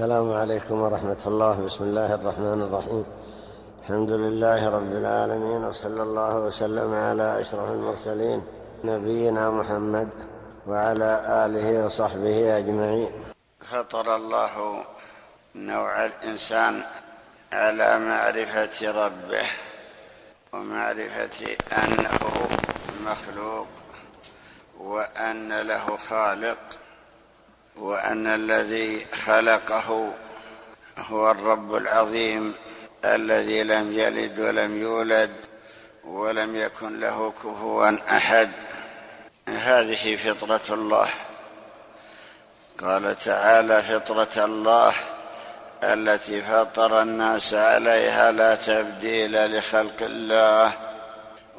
السلام عليكم ورحمة الله. بسم الله الرحمن الرحيم. الحمد لله رب العالمين وصلى الله وسلم على أشرف المرسلين نبينا محمد وعلى آله وصحبه أجمعين. فطر الله نوع الإنسان على معرفة ربه ومعرفة أنه مخلوق وأن له خالق. وأن الذي خلقه هو الرب العظيم الذي لم يلد ولم يولد ولم يكن له كفوا أحد. هذه فطرة الله. قال تعالى فطرة الله التي فطر الناس عليها لا تبديل لخلق الله.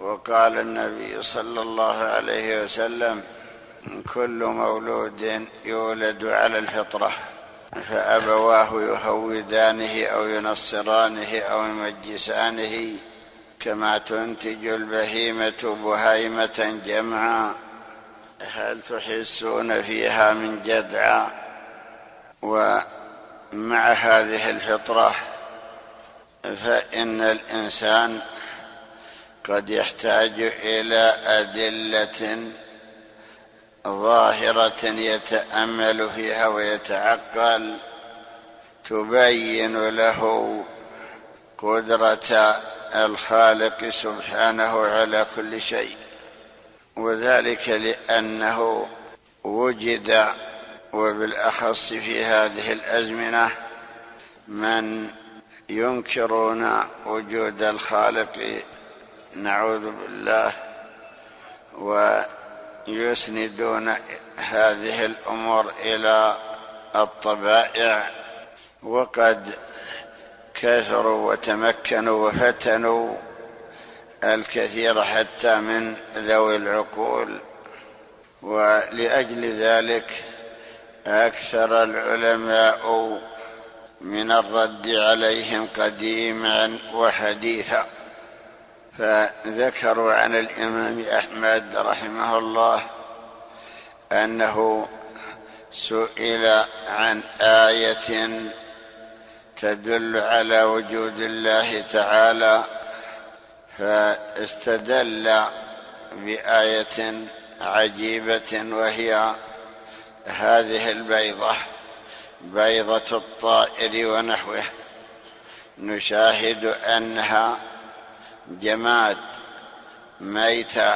وقال النبي صلى الله عليه وسلم كل مولود يولد على الفطرة فأبواه يهودانه أو ينصرانه أو يمجسانه كما تنتج البهيمة بهيمة جمعا. هل تحسون فيها من جدعى ومع هذه الفطرة فإن الإنسان قد يحتاج إلى أدلة ظاهرة يتأمل فيها ويتعقل تبين له قدرة الخالق سبحانه على كل شيء. وذلك لأنه وجد وبالأخص في هذه الأزمنة من ينكرون وجود الخالق. نعوذ بالله. و يسندون هذه الأمور إلى الطبائع وقد كثروا وتمكنوا وفتنوا الكثير حتى من ذوي العقول ولأجل ذلك أكثر العلماء من الرد عليهم قديما وحديثا. فذكروا عن الإمام أحمد رحمه الله أنه سئل عن آية تدل على وجود الله تعالى فاستدل بآية عجيبة وهي هذه البيضة بيضة الطائر ونحوه. نشاهد أنها جماد ميتة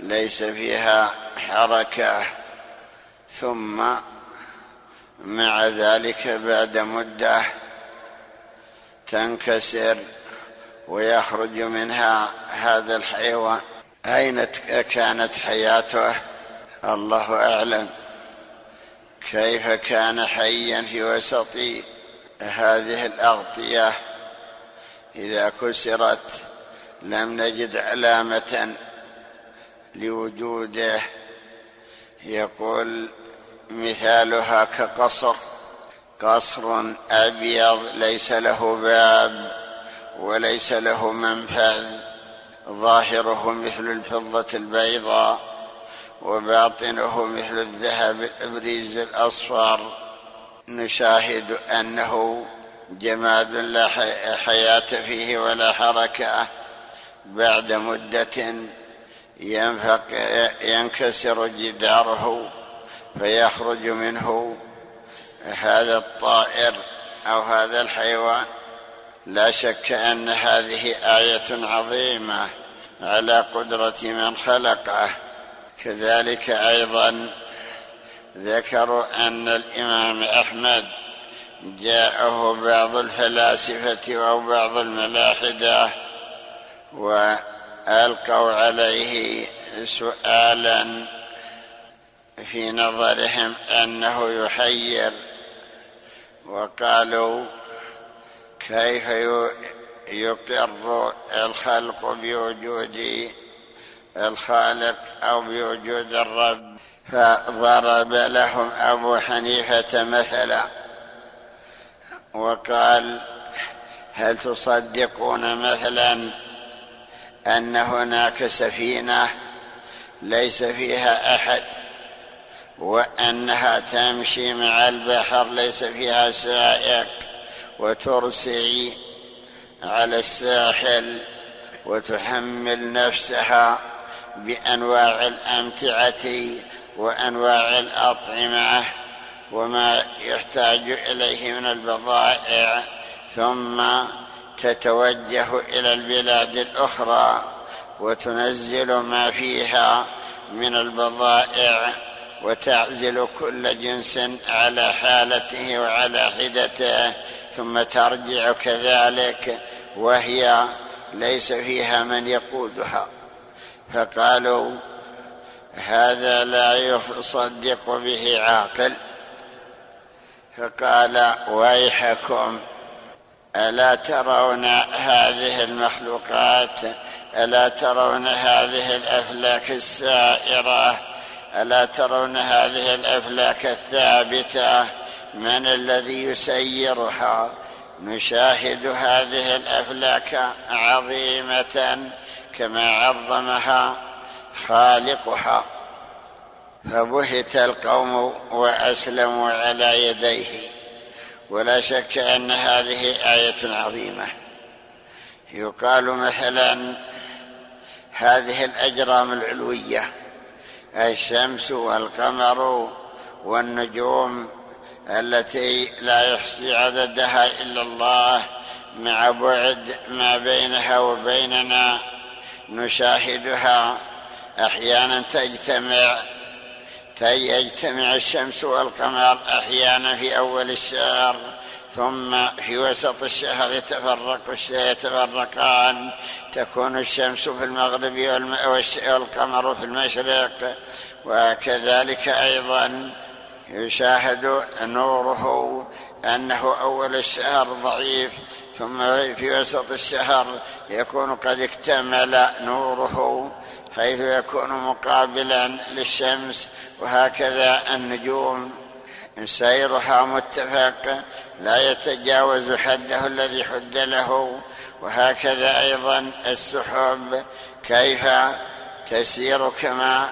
ليس فيها حركة. ثم مع ذلك بعد مدة تنكسر ويخرج منها هذا الحيوان. أين كانت حياته؟ الله أعلم. كيف كان حيا في وسط هذه الأغطية؟ إذا كسرت لم نجد علامة لوجوده. يقول مثالها كقصر. قصر أبيض ليس له باب وليس له منفذ. ظاهره مثل الفضة البيضاء وباطنه مثل الذهب الابريز الأصفر. نشاهد أنه جماد لا حياة فيه ولا حركة. بعد مدة ينكسر جداره فيخرج منه هذا الطائر أو هذا الحيوان. لا شك أن هذه آية عظيمة على قدرة من خلقه. كذلك أيضا ذكروا أن الإمام أحمد جاءه بعض الفلاسفة أو بعض الملاحدة وألقوا عليه سؤالا في نظرهم أنه يحير. وقالوا كيف يقر الخلق بوجود الخالق أو بوجود الرب؟ فضرب لهم أبو حنيفة مثلا وقال هل تصدقون مثلا أن هناك سفينة ليس فيها أحد وأنها تمشي مع البحر ليس فيها سائق وترسي على الساحل وتحمل نفسها بأنواع الأمتعة وأنواع الأطعمة وما يحتاج إليه من البضائع ثم تتوجه إلى البلاد الأخرى وتنزل ما فيها من البضائع وتعزل كل جنس على حالته وعلى حدته ثم ترجع كذلك وهي ليس فيها من يقودها. فقالوا هذا لا يصدق به عاقل. فقال ويحكم ألا ترون هذه المخلوقات؟ ألا ترون هذه الأفلاك السائرة؟ ألا ترون هذه الأفلاك الثابتة؟ من الذي يسيرها؟ نشاهد هذه الأفلاك عظيمة كما عظمها خالقها. فبهت القوم وأسلموا على يديه. ولا شك أن هذه آية عظيمة. يقال مثلا هذه الأجرام العلوية الشمس والقمر والنجوم التي لا يحصي عددها إلا الله مع بعد ما بينها وبيننا نشاهدها أحيانا تجتمع يجتمع الشمس والقمر أحيانا في أول الشهر ثم في وسط الشهر يتفرق يتفرقان. تكون الشمس في المغرب والقمر في المشرق وكذلك أيضا يشاهد نوره أنه أول الشهر ضعيف ثم في وسط الشهر يكون قد اكتمل نوره. حيث يكون مقابلا للشمس وهكذا النجوم. سيرها متفق لا يتجاوز حده الذي حد له وهكذا أيضا السحب. كيف؟ تسير كما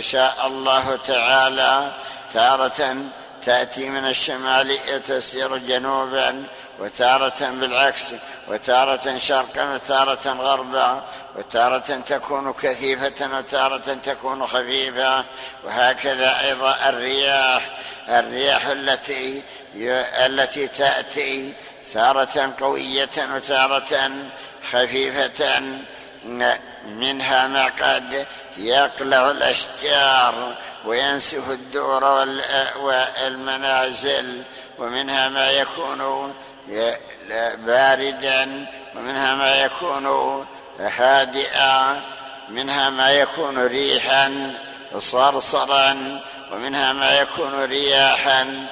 شاء الله تعالى. تارة تأتي من الشمال تسير جنوبا. وتارة بالعكس وتارة شرقا وتارة غربا وتارة تكون كثيفة وتارة تكون خفيفة وهكذا أيضا الرياح الرياح التي التي تأتي تارة قوية وتارة خفيفة منها ما قد يقلع الأشجار وينسف الدور والمنازل ومنها ما يكون باردا ومنها ما يكون هادئا منها ما يكون ريحا صرصرا ومنها ما يكون رياحا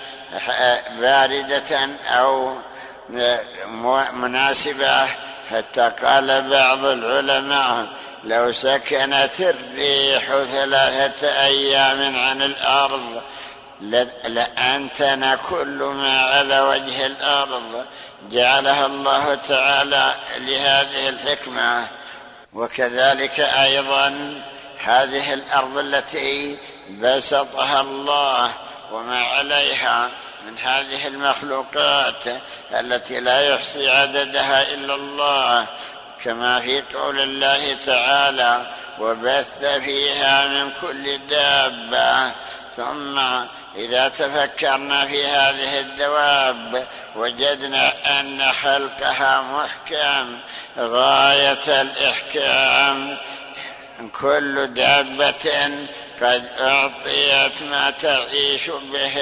باردة أو مناسبة. حتى قال بعض العلماء لو سكنت الريح ثلاثة أيام عن الأرض لأنتن كل ما على وجه الأرض جعلها الله تعالى لهذه الحكمة. وكذلك أيضا هذه الأرض التي بسطها الله وما عليها من هذه المخلوقات التي لا يحصي عددها إلا الله كما في قول الله تعالى وبث فيها من كل دابة ثم إذا تفكرنا في هذه الدواب وجدنا أن خلقها محكم غاية الإحكام. كل دابة قد أعطيت ما تعيش به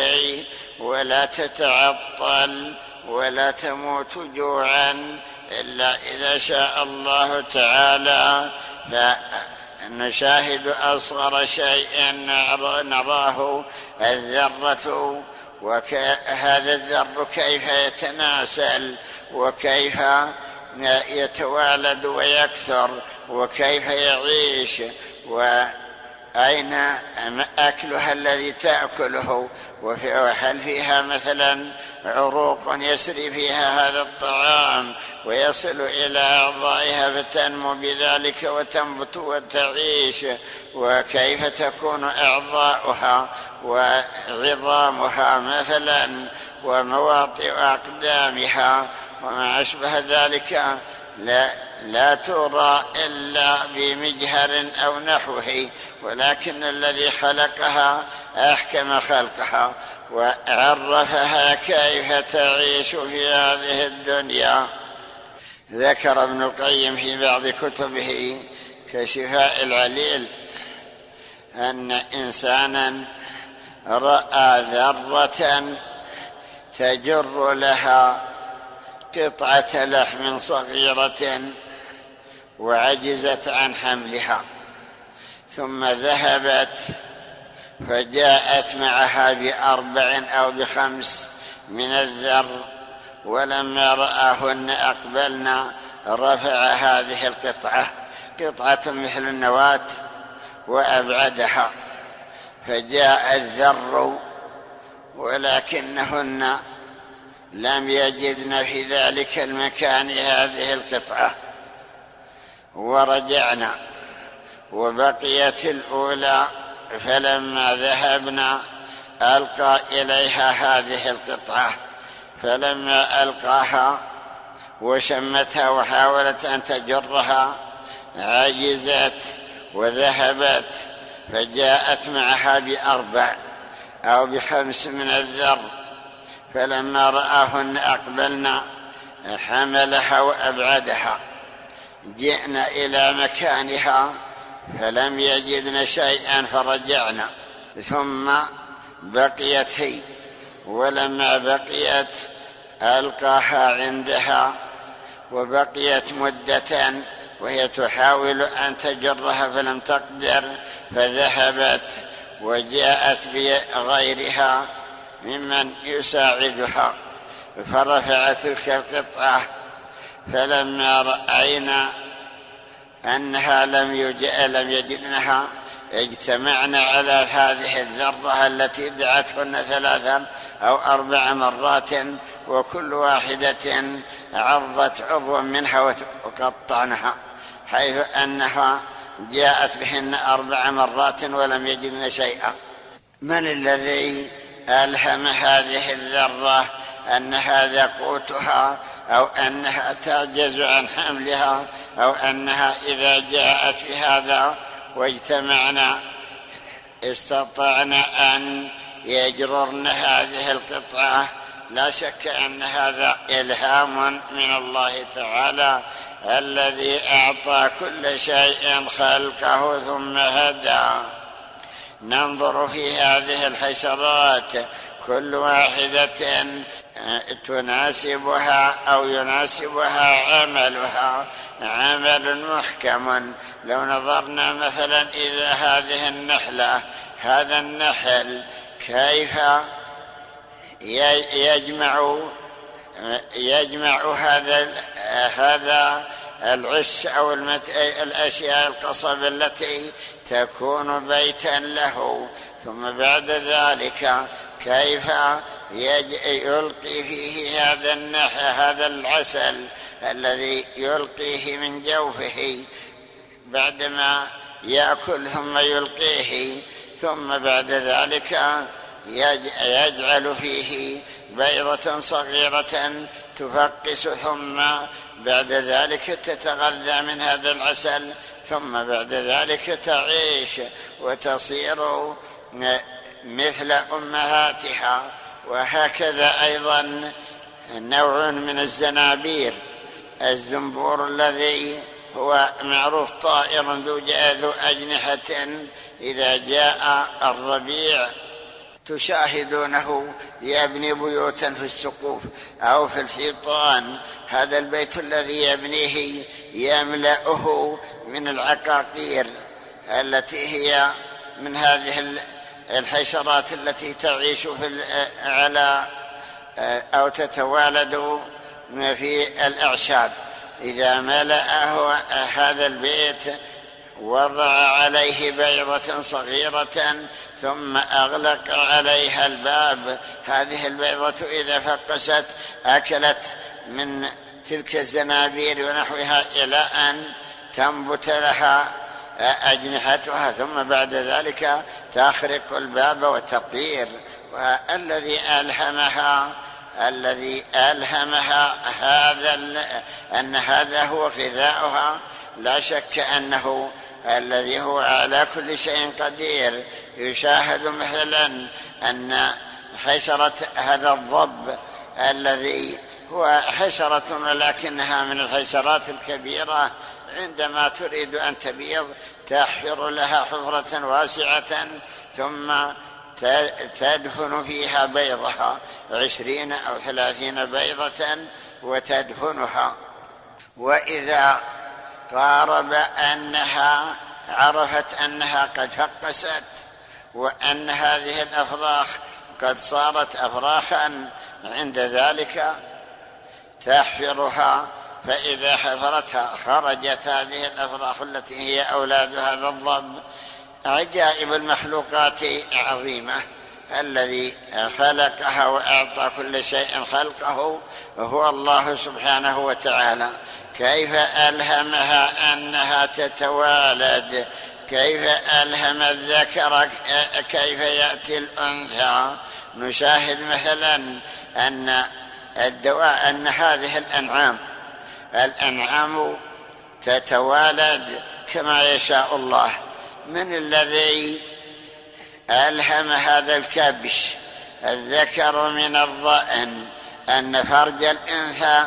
ولا تتعطل ولا تموت جوعا إلا إذا شاء الله تعالى. نشاهد أصغر شيء نراه الذرة. وهذا الذر كيف يتناسل؟ وكيف يتوالد ويكثر؟ وكيف يعيش؟ واين أكلها الذي تأكله؟ وهل فيها مثلا عروق يسري فيها هذا الطعام ويصل إلى أعضائها فتنمو بذلك وتنبت وتعيش؟ وكيف تكون أعضاؤها وعظامها مثلا ومواطئ أقدامها؟ وما أشبه ذلك؟ لا, لا ترى إلا بمجهر أو نحوه ولكن الذي خلقها أحكم خلقها وعرفها كيف تعيش في هذه الدنيا. ذكر ابن القيم في بعض كتبه كشفاء العليل أن إنسانا رأى ذرة تجر لها قطعة لحم صغيرة وعجزت عن حملها ثم ذهبت فجاءت معها بأربع أو بخمس من الذر ولما رآهن أقبلنا رفع هذه القطعة قطعة مثل النواة وأبعدها فجاء الذر ولكنهن لم يجدن في ذلك المكان هذه القطعة. ورجعنا وبقيت الأولى فلما ذهبنا ألقى إليها هذه القطعة فلما ألقاها وشمتها وحاولت أن تجرها عجزت وذهبت فجاءت معها بأربع أو بخمس من الذر فلما رآهن أقبلنا حملها وأبعدها. جئنا إلى مكانها فلم يجدن شيئا فرجعنا. ثم بقيت هي ولما بقيت ألقاها عندها وبقيت مده وهي تحاول أن تجرها فلم تقدر فذهبت وجاءت بغيرها ممن يساعدها. فرفعت تلك القطعة فلما رأينا أنها لم لم يجدنها اجتمعنا على هذه الذرة التي دعتهن ثلاثا أو أربع مرات وكل واحدة عضت عضوا منها وقطعنها حيث أنها جاءت بهن أربع مرات ولم يجدن شيئا. من الذي ألهم هذه الذرة أن هذا قوتها أو أنها تعجز عن حملها أو أنها إذا جاءت في هذا واجتمعنا استطعنا أن يجررن هذه القطعة. لا شك أن هذا إلهام من الله تعالى الذي أعطى كل شيء خلقه ثم هدى. ننظر في هذه الحشرات كل واحدة تناسبها أو يناسبها عملها. عمل محكم. لو نظرنا مثلا إلى هذه النحلة. هذا النحل كيف يجمع يجمع هذا هذا العش أو الأشياء القصب التي تكون بيتا له. ثم بعد ذلك كيف يلقي فيه هذا النح هذا العسل الذي يلقيه من جوفه. بعدما يأكل ثم يلقيه ثم بعد ذلك يجعل فيه بيضة صغيرة تفقس ثم بعد ذلك تتغذى من هذا العسل ثم بعد ذلك تعيش وتصير مثل أمهاتها. وهكذا أيضا نوع من الزنابير. الزنبور الذي هو معروف طائر ذو ذو أجنحة إذا جاء الربيع تشاهدونه يبني بيوتا في السقوف أو في الحيطان. هذا البيت الذي يبنيه يملأه من العقاقير التي هي من هذه الحشرات التي تعيش في على أو تتوالد في الأعشاب. إذا ملأه هذا البيت وضع عليه بيضة صغيرة ثم أغلق عليها الباب. هذه البيضة إذا فقست أكلت من تلك الزنابير ونحوها إلى أن تنبت لها أجنحتها. ثم بعد ذلك تخرق الباب وتطير والذي ألهمها الذي ألهمها هذا أن هذا هو غذاؤها لا شك أنه الذي هو على كل شيء قدير. يشاهد مثلا أن حشرة هذا الضب الذي هو حشرة ولكنها من الحشرات الكبيرة. عندما تريد أن تبيض تحفر لها حفرة واسعة ثم تدهن فيها بيضها عشرين أو ثلاثين بيضة وتدهنها. وإذا قارب أنها عرفت أنها قد فقست وأن هذه الأفراخ قد صارت أفراخا عند ذلك تحفرها فإذا حفرتها خرجت هذه الأفراخ التي هي أولاد هذا الضب عجائب المخلوقات عظيمة الذي خلقها وأعطى كل شيء خلقه هو الله سبحانه وتعالى. كيف ألهمها أنها تتوالد؟ كيف ألهم الذكر؟ كيف يأتي الأنثى؟ نشاهد مثلا أن الدواء أن هذه الأنعام الأنعام تتوالد كما يشاء الله. من الذي ألهم هذا الكبش؟ الذكر من الضأن أن فرج الأنثى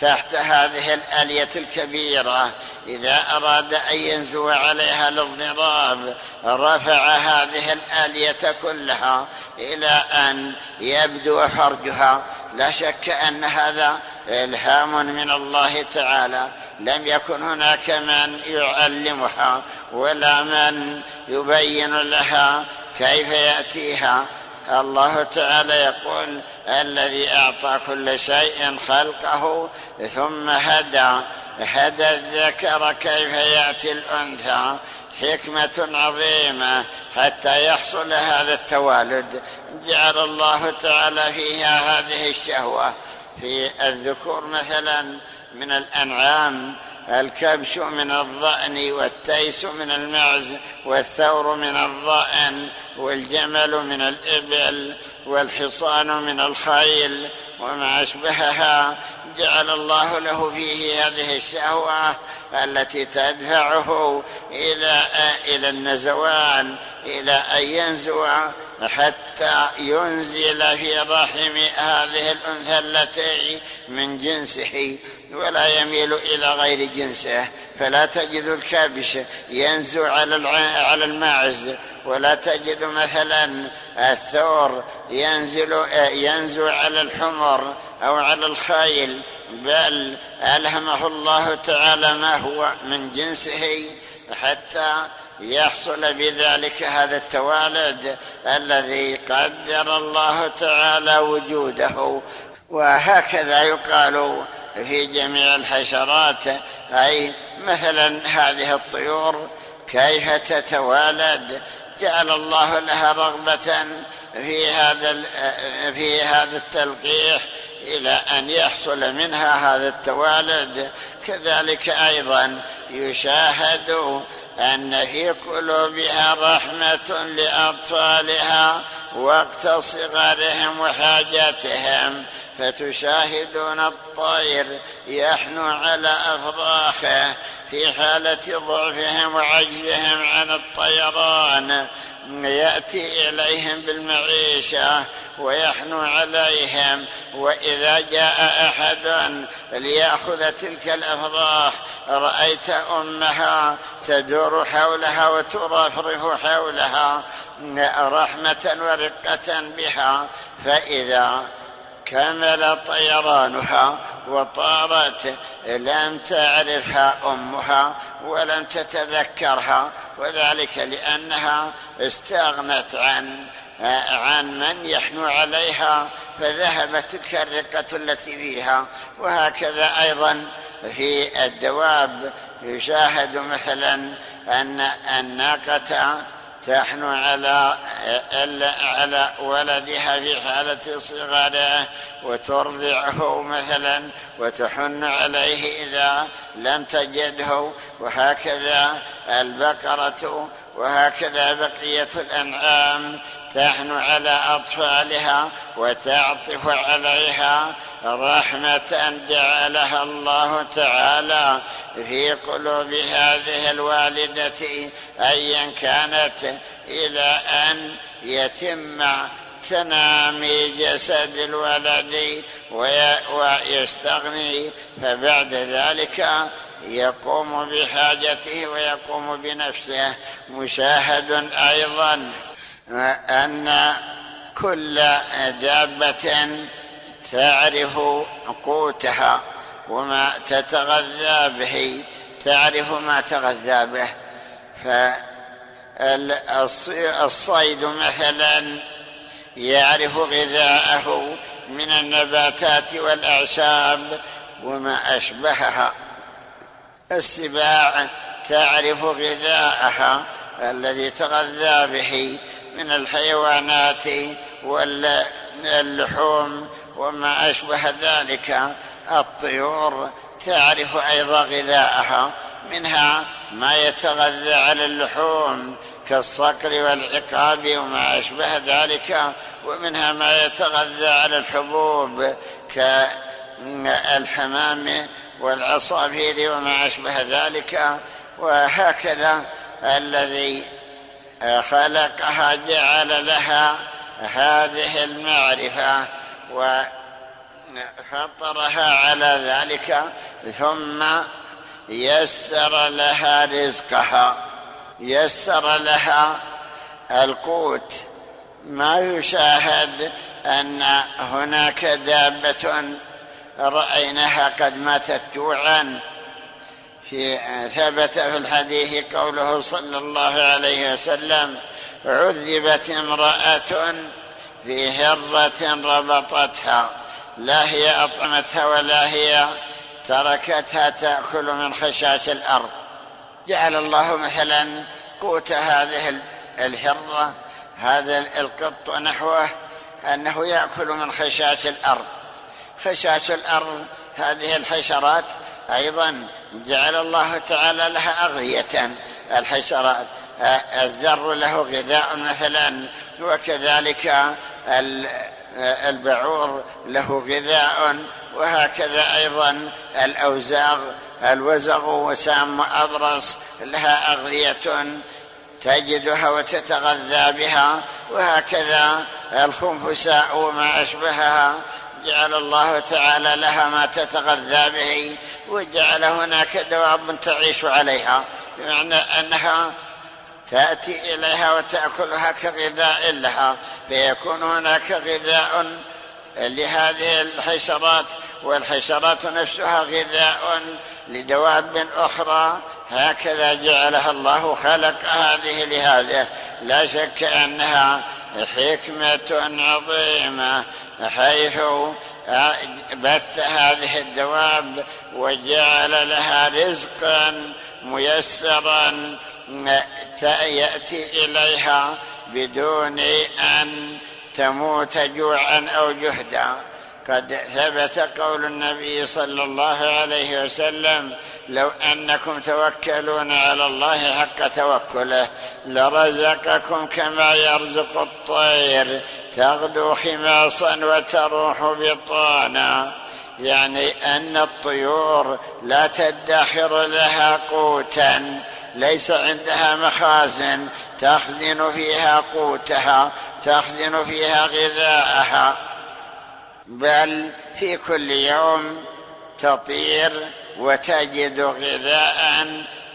تحت هذه الآلية الكبيرة. إذا أراد أن ينزو عليها للضراب رفع هذه الآلية كلها إلى أن يبدو فرجها. لا شك أن هذا إلهام من الله تعالى. لم يكن هناك من يعلمها ولا من يبين لها كيف يأتيها. الله تعالى يقول الذي أعطى كل شيء خلقه ثم هدى. هدى الذكر كيف يأتي الأنثى. حكمة عظيمة حتى يحصل هذا التوالد. جعل الله تعالى فيها هذه الشهوة. في الذكور مثلا من الأنعام الكبش من الضأن والتيس من المعز والثور من الضأن والجمل من الإبل والحصان من الخيل وما أشبهها جعل الله له فيه هذه الشهوة التي تدفعه إلى إلى النزوان إلى أن ينزو حتى ينزل في رحم هذه الأنثى التي من جنسه ولا يميل إلى غير جنسه. فلا تجد الكابش ينزو على على الماعز. ولا تجد مثلا الثور ينزل ينزو على الحمر. أو على الخيل بل ألهمه الله تعالى ما هو من جنسه حتى يحصل بذلك هذا التوالد الذي قدر الله تعالى وجوده. وهكذا يقال في جميع الحشرات أي مثلا هذه الطيور كيف تتوالد؟ جعل الله لها رغبة في هذا في هذا التلقيح إلى أن يحصل منها هذا التوالد. كذلك أيضا يشاهد أن في قلوبها رحمة لأطفالها وقت صغرهم وحاجاتهم فتشاهدون الطير يحنو على أفراخه في حالة ضعفهم وعجزهم عن الطيران. يأتي إليهم بالمعيشة ويحنو عليهم وإذا جاء احد ليأخذ تلك الافراخ رأيت أمها تدور حولها وترفرف حولها رحمة ورقة بها فإذا كمل طيرانها وطارت لم تعرفها أمها ولم تتذكرها وذلك لأنها استغنت عن عن من يحنو عليها فذهبت تلك الرقة التي فيها. وهكذا أيضا في الدواب يشاهد مثلا أن الناقه تحن على على ولدها في حالة صغره وترضعه مثلا وتحن عليه إذا لم تجده وهكذا البقرة وهكذا بقية الأنعام تحن على أطفالها وتعطف عليها رحمة جعلها الله تعالى في قلوب هذه الوالدة أيا كانت إلى أن يتم تنامي جسد الولد ويستغني فبعد ذلك يقوم بحاجته ويقوم بنفسه مشاهد أيضا. ان كل دابة تعرف قوتها وما تتغذى به تعرف ما تغذى به. فالصيد مثلا يعرف غذاءه من النباتات والأعشاب وما أشبهها. السباع تعرف غذاءها الذي تغذى به من الحيوانات واللحوم وما أشبه ذلك. الطيور تعرف أيضا غذاءها منها ما يتغذى على اللحوم كالصقر والعقاب وما أشبه ذلك ومنها ما يتغذى على الحبوب كالحمام والعصافير وما أشبه ك وهكذا الذي خلقها جعل لها هذه المعرفة وفطرها على ذلك ثم يسر لها رزقها. يسر لها القوت. ما يشاهد أن هناك دابة رأيناها قد ماتت جوعا. في ثبت في الحديث قوله صلى الله عليه وسلم عذبت امرأة في هرة ربطتها. لا هي أطعمتها ولا هي تركتها تأكل من خشاش الأرض. جعل الله مثلا قوت هذه الهرة هذا القط ونحوه أنه يأكل من خشاش الأرض. خشاش الأرض هذه الحشرات أيضا جعل الله تعالى لها أغذية. الحشرات الذر له غذاء مثلا وكذلك البعوض له غذاء وهكذا أيضا الأوزاغ الوزغ وسام أبرص لها أغذية. تجدها وتتغذى بها وهكذا الخنفساء وما أشبهها. جعل الله تعالى لها ما تتغذى به وجعل هناك دواب تعيش عليها بمعنى أنها تأتي إليها وتأكلها كغذاء لها فيكون هناك غذاء لهذه الحشرات والحشرات نفسها غذاء لدواب أخرى. هكذا جعلها الله خلق هذه لهذا لا شك أنها حكمه عظيمه حيث بث هذه الدواب وجعل لها رزقا ميسرا يأتي إليها بدون أن تموت جوعا أو جهدا. قد ثبت قول النبي صلى الله عليه وسلم لو أنكم توكلون على الله حق توكله لرزقكم كما يرزق الطير تغدو خماصا وتروح بطانا يعني أن الطيور لا تدخر لها قوتا ليس عندها مخازن تخزن فيها قوتها تخزن فيها غذاءها. بل في كل يوم تطير وتجد غذاء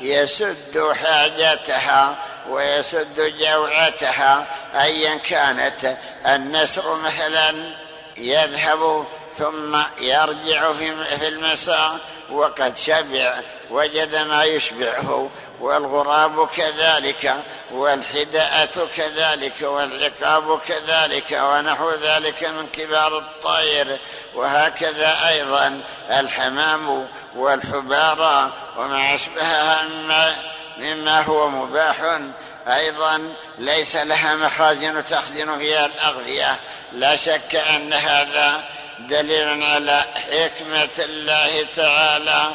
يسد حاجتها ويسد جوعتها. أيا كانت النسر مثلا يذهب ثم يرجع في المساء وقد شبع وجد ما يشبعه والغراب كذلك والحداءة كذلك والعقاب كذلك ونحو ذلك من كبار الطير. وهكذا أيضا الحمام والحبارى وما أشبهها مما هو مباح. أيضا ليس لها مخازن تخزن فيها الأغذية. لا شك أن هذا دليل على حكمة الله تعالى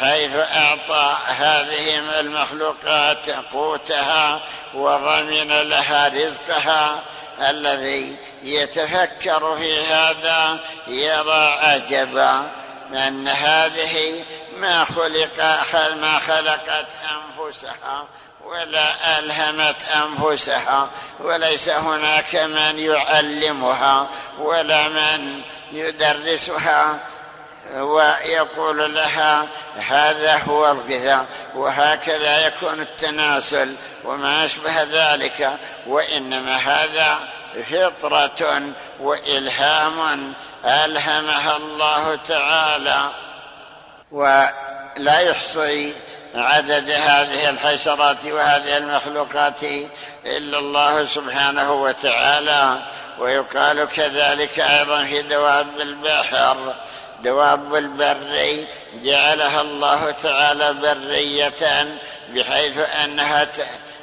حيث أعطى هذه المخلوقات قوتها وضمن لها رزقها. الذي يتفكر في هذا يرى عجبا أن هذه ما خلق ما خلقت أنفسها ولا ألهمت أنفسها. وليس هناك من يعلمها ولا من يدرسها ويقول لها هذا هو الغذاء وهكذا يكون التناسل وما أشبه ذلك وإنما هذا فطرة وإلهام ألهمها الله تعالى ولا يحصي عدد هذه الحشرات وهذه المخلوقات إلا الله سبحانه وتعالى ويقال كذلك أيضا في دواب البحر. دواب البر جعلها الله تعالى بريه بحيث أنها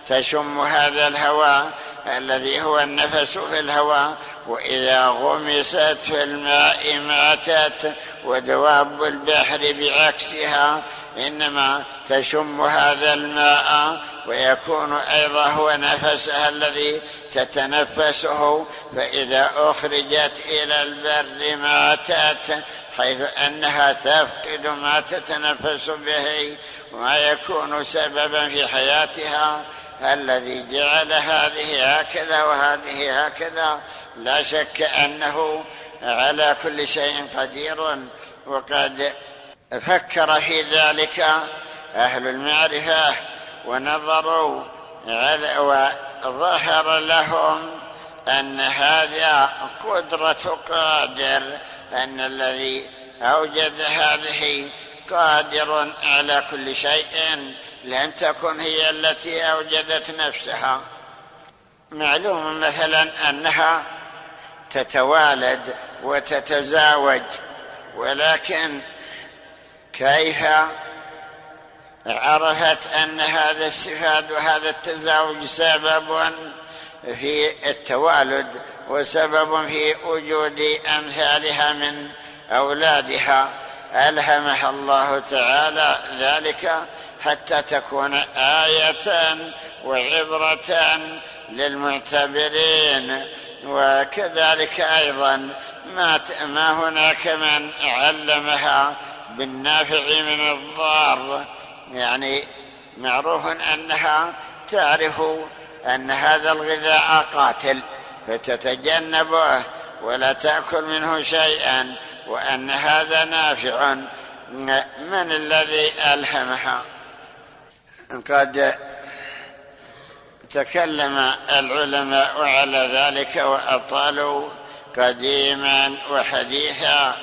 تشم هذا الهواء الذي هو النفس في الهواء. وإذا غمست في الماء ماتت ودواب البحر بعكسها إنما تشم هذا الماء ويكون أيضا هو نفسها الذي تتنفسه فإذا أخرجت إلى البر ماتت حيث أنها تفقد ما تتنفس به وما يكون سببا في حياتها. الذي جعل هذه هكذا وهذه هكذا لا شك أنه على كل شيء قدير. وقد فكر في ذلك أهل المعرفة ونظروا وظهر لهم أن هذا قدرة قادر أن الذي أوجد هذه قادر على كل شيء لم تكن هي التي أوجدت نفسها. معلوم مثلا أنها تتوالد وتتزاوج ولكن كيف عرفت أن هذا السفاد وهذا التزاوج سبب في التوالد وسبب في وجود أمثالها من أولادها. ألهمها الله تعالى ذلك حتى تكون آية وعبرة للمعتبرين. وكذلك أيضا ما ما هناك من علمها بالنافع من الضار. يعني معروف أنها تعرف أن هذا الغذاء قاتل فتتجنبه ولا تأكل منه شيئا وأن هذا نافع. من الذي ألهمها؟ قد تكلم العلماء على ذلك وأطالوا قديما وحديثا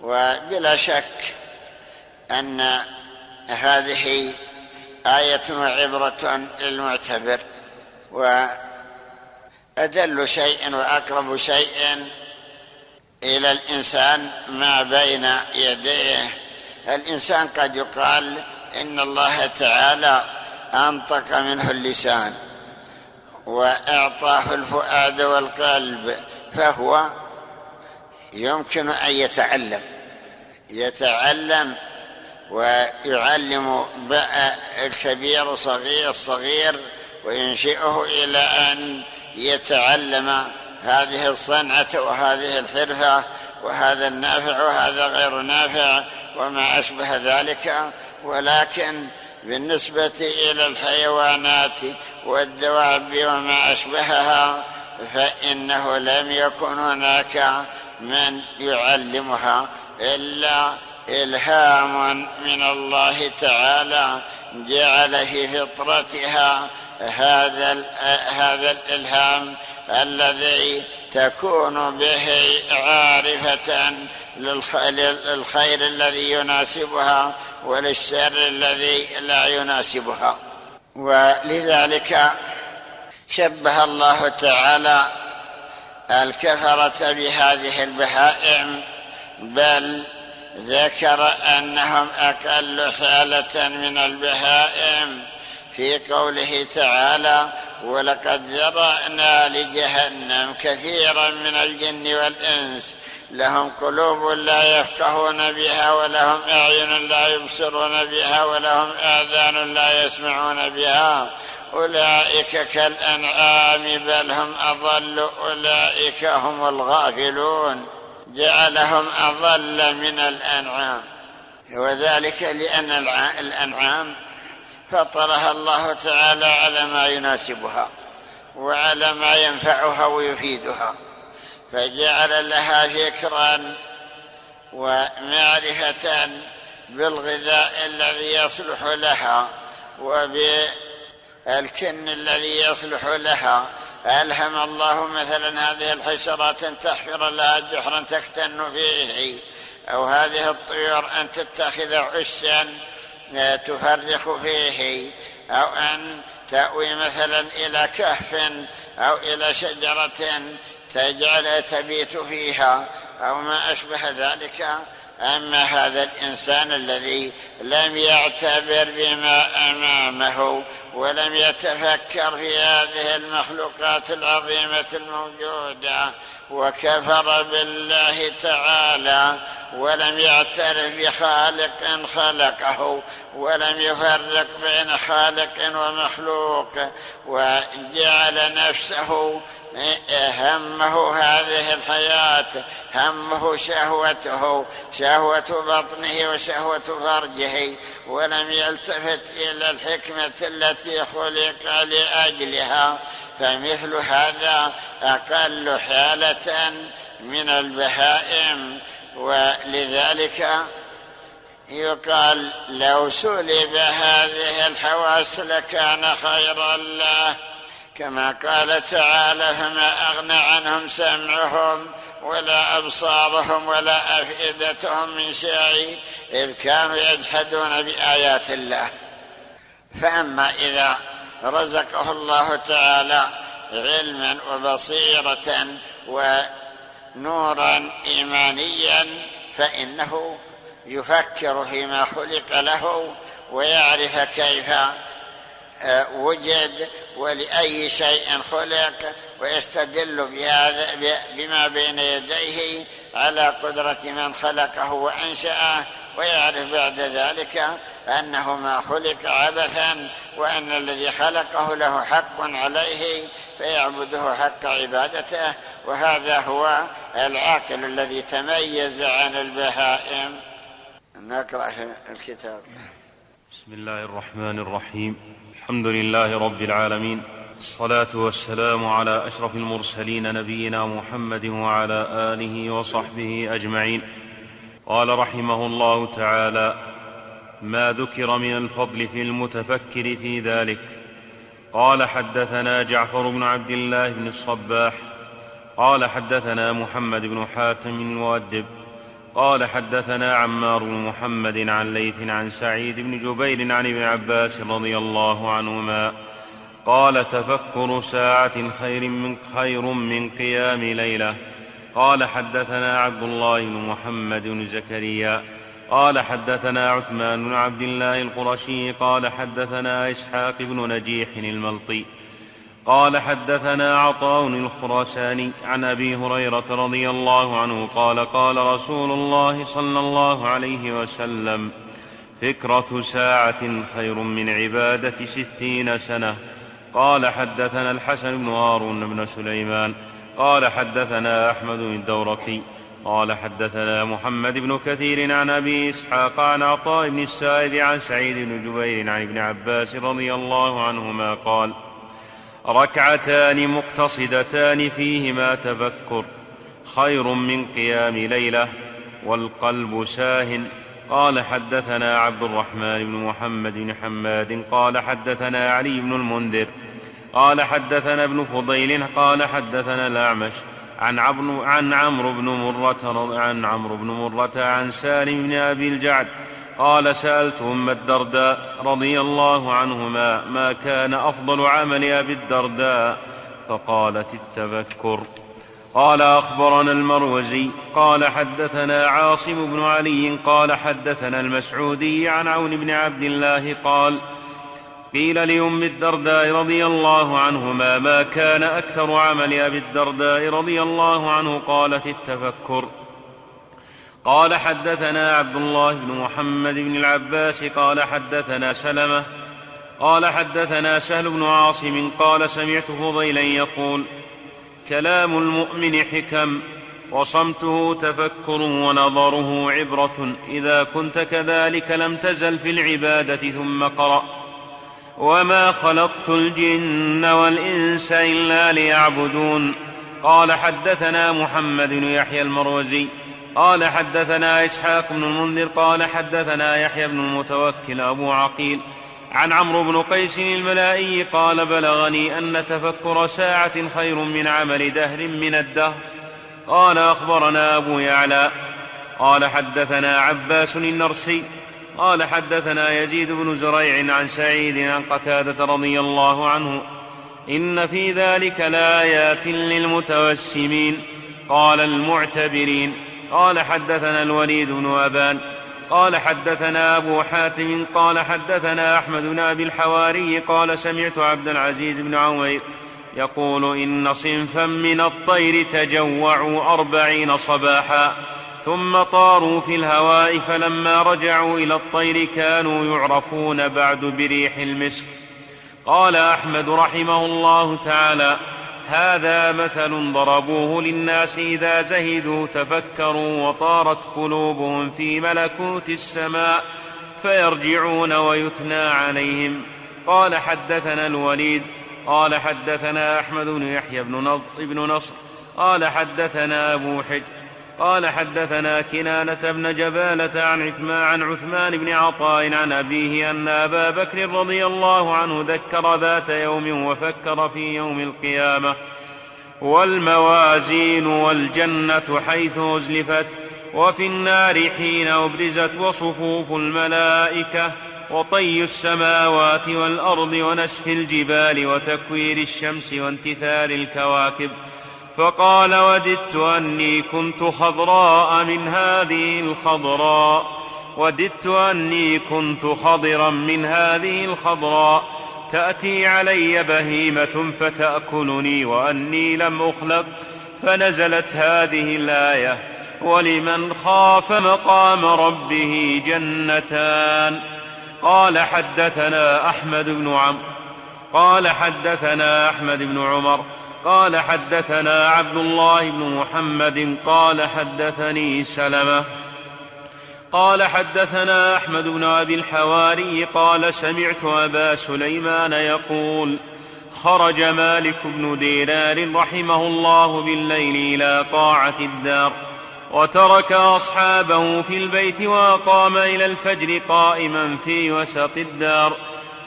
وبلا شك أن هذه آية وعبرة للمعتبر وأدل شيء وأقرب شيء إلى الإنسان ما بين يديه. الإنسان قد يقال إن الله تعالى أنطق منه اللسان وأعطاه الفؤاد والقلب فهو يمكن أن يتعلم يتعلم ويعلم الكبير صغير الصغير وينشئه إلى أن يتعلم هذه الصنعة وهذه الحرفة وهذا النافع وهذا غير نافع وما أشبه ذلك. ولكن بالنسبة إلى الحيوانات والدواب وما أشبهها فإنه لم يكن هناك من يعلمها إلا إلهام من الله تعالى جعل في فطرتها. هذا هذا الإلهام الذي تكون به عارفة للخير الذي يناسبها وللشر الذي لا يناسبها. ولذلك شبه الله تعالى الكفرة بهذه البهائم بل ذكر أنهم أقل حالة من البهائم في قوله تعالى ولقد ذرأنا لجهنم كثيرا من الجن والإنس لهم قلوب لا يفقهون بها ولهم أعين لا يبصرون بها ولهم آذان لا يسمعون بها أولئك كالأنعام بل هم أضل أولئك هم الغافلون. جعلهم أضل من الأنعام. وذلك لأن الأنعام فطرها الله تعالى على ما يناسبها وعلى ما ينفعها ويفيدها فجعل لها فكرا ومعرفه بالغذاء الذي يصلح لها وبالكن الذي يصلح لها ألهم الله مثلا هذه الحشرات أن تحفر لها جحرا تكتن فيه أو هذه الطيور أن تتخذ عشا تفرخ فيه أو أن تأوي مثلا إلى كهف أو إلى شجرة تجعل تبيت فيها أو ما أشبه ذلك. أما هذا الإنسان الذي لم يعتبر بما أمامه ولم يتفكر في هذه المخلوقات العظيمة الموجودة وكفر بالله تعالى ولم يعترف بخالق خلقه ولم يفرق بين خالق ومخلوق وجعل نفسه همه هذه الحياة همه شهوته شهوة بطنه وشهوة فرجه ولم يلتفت إلى الحكمة التي خلق لأجلها فمثل هذا أقل حالة من البهائم. ولذلك يقال لو سلب هذه الحواس لكان خيرا له. كما قال تعالى فما أغنى عنهم سمعهم ولا أبصارهم ولا أفئدتهم من شيء إذ كانوا يجحدون بآيات الله. فأما إذا رزقه الله تعالى علما وبصيره ونورا ايمانيا فإنه يفكر فيما خلق له ويعرف كيف آه، وجد ولأي شيء خلق ويستدل بما بين يديه على قدرة من خلقه وأنشأه ويعرف بعد ذلك أنه ما خلق عبثا وأن الذي خلقه له حق عليه فيعبده حق عبادته وهذا هو العاقل الذي تميز عن البهائم. نقرأ الكتاب. بسم الله الرحمن الرحيم. الحمد لله رب العالمين. الصلاة والسلام على أشرف المرسلين نبينا محمد وعلى آله وصحبه أجمعين. قال رحمه الله تعالى ما ذكر من الفضل في المتفكر في ذلك. قال حدثنا جعفر بن عبد الله بن الصباح. قال حدثنا محمد بن حاتم المؤدب. قال حدثنا عمار بن محمد عن ليث عن سعيد بن جبير عن ابن عباس رضي الله عنهما. قال تفكر ساعة خير من خير من قيام ليلة. قال حدثنا عبد الله بن محمد بن زكريا. قال حدثنا عثمان بن عبد الله القرشي. قال حدثنا إسحاق بن نجيح الملطي. قال حدثنا عطاء الخراساني عن أبي هريرة رضي الله عنه. قال قال رسول الله صلى الله عليه وسلم فكرة ساعة خير من عبادة ستين سنة. قال حدثنا الحسن بن هارون بن سليمان قال حدثنا أحمد بن الدورقي قال حدثنا محمد بن كثير عن أبي إسحاق عن عطاء بن السائب عن سعيد بن جبير عن ابن عباس رضي الله عنهما قال ركعتان مقتصدتان فيهما تفكر خير من قيام ليلة والقلب ساه قال حدثنا عبد الرحمن بن محمد بن حماد قال حدثنا علي بن المنذر قال حدثنا ابن فضيل قال حدثنا الأعمش عن عمرو عن عمرو بن مرة عن عمرو بن مرة عن سالم بن أبي الجعد قال سألت أم الدرداء رضي الله عنهما ما كان أفضل عمل أبي الدرداء؟ فقالت التفكر قال أخبرنا المروزي قال حدثنا عاصم بن علي قال حدثنا المسعودي عن عون بن عبد الله قال قيل لأم الدرداء رضي الله عنهما ما كان أكثر عمل أبي الدرداء رضي الله عنه قالت التفكر. قال حدثنا عبد الله بن محمد بن العباس قال حدثنا سلمة قال حدثنا سهل بن عاصم قال سمعت فضيلا يقول كلام المؤمن حكم وصمته تفكر ونظره عبرة إذا كنت كذلك لم تزل في العبادة ثم قرأ. وما خلقت الجن والإنس إلا ليعبدون قال حدثنا محمد بن يحيى المروزي قال حدثنا إسحاق بن المنذر قال حدثنا يحيى بن المتوكل أبو عقيل عن عمرو بن قيس الملائي قال بلغني أن تفكر ساعة خير من عمل دهر من الدهر قال أخبرنا أبو يعلى قال حدثنا عباس النرسي قال حدثنا يزيد بن زريع عن سعيد عن قتادة رضي الله عنه إن في ذلك لآيات للمتوسمين. قال المعتبرين. قال حدثنا الوليد بن أبان. قال حدثنا أبو حاتم. قال حدثنا أحمد بن أبي الحواري. قال سمعت عبد العزيز بن عوير يقول إن صنفا من الطير تجوعوا أربعين صباحا. ثم طاروا في الهواء فلما رجعوا إلى الطير كانوا يعرفون بعد بريح المسك. قال أحمد رحمه الله تعالى هذا مثل ضربوه للناس إذا زهدوا تفكروا وطارت قلوبهم في ملكوت السماء فيرجعون ويثنى عليهم. قال حدثنا الوليد قال حدثنا أحمد بن يحيى بن نصر قال حدثنا أبو حجر قال حدثنا كنانة بن جبالة عن عثمان, عن عثمان بن عطاء عن أبيه أن أبا بكر رضي الله عنه ذكر ذات يوم وفكر في يوم القيامة والموازين والجنة حيث أزلفت وفي النار حين أبرزت وصفوف الملائكة وطي السماوات والأرض ونسف الجبال وتكوير الشمس وانتثار الكواكب فقال وددت أني كنت خضراء من هذه الخضراء. وددت أني كنت خضرا من هذه الخضراء. تأتي علي بهيمة فتأكلني وأني لم أخلق فنزلت هذه الآية ولمن خاف مقام ربه جنتان قال حدثنا أحمد بن عمرو قال حدثنا أحمد بن عمر قال حدثنا عبد الله بن محمد قال حدثني سلمة قال حدثنا أحمد بن أبي الحواري قال سمعت أبا سليمان يقول خرج مالك بن دينار رحمه الله بالليل إلى طاعه الدار وترك أصحابه في البيت وأقام إلى الفجر قائما في وسط الدار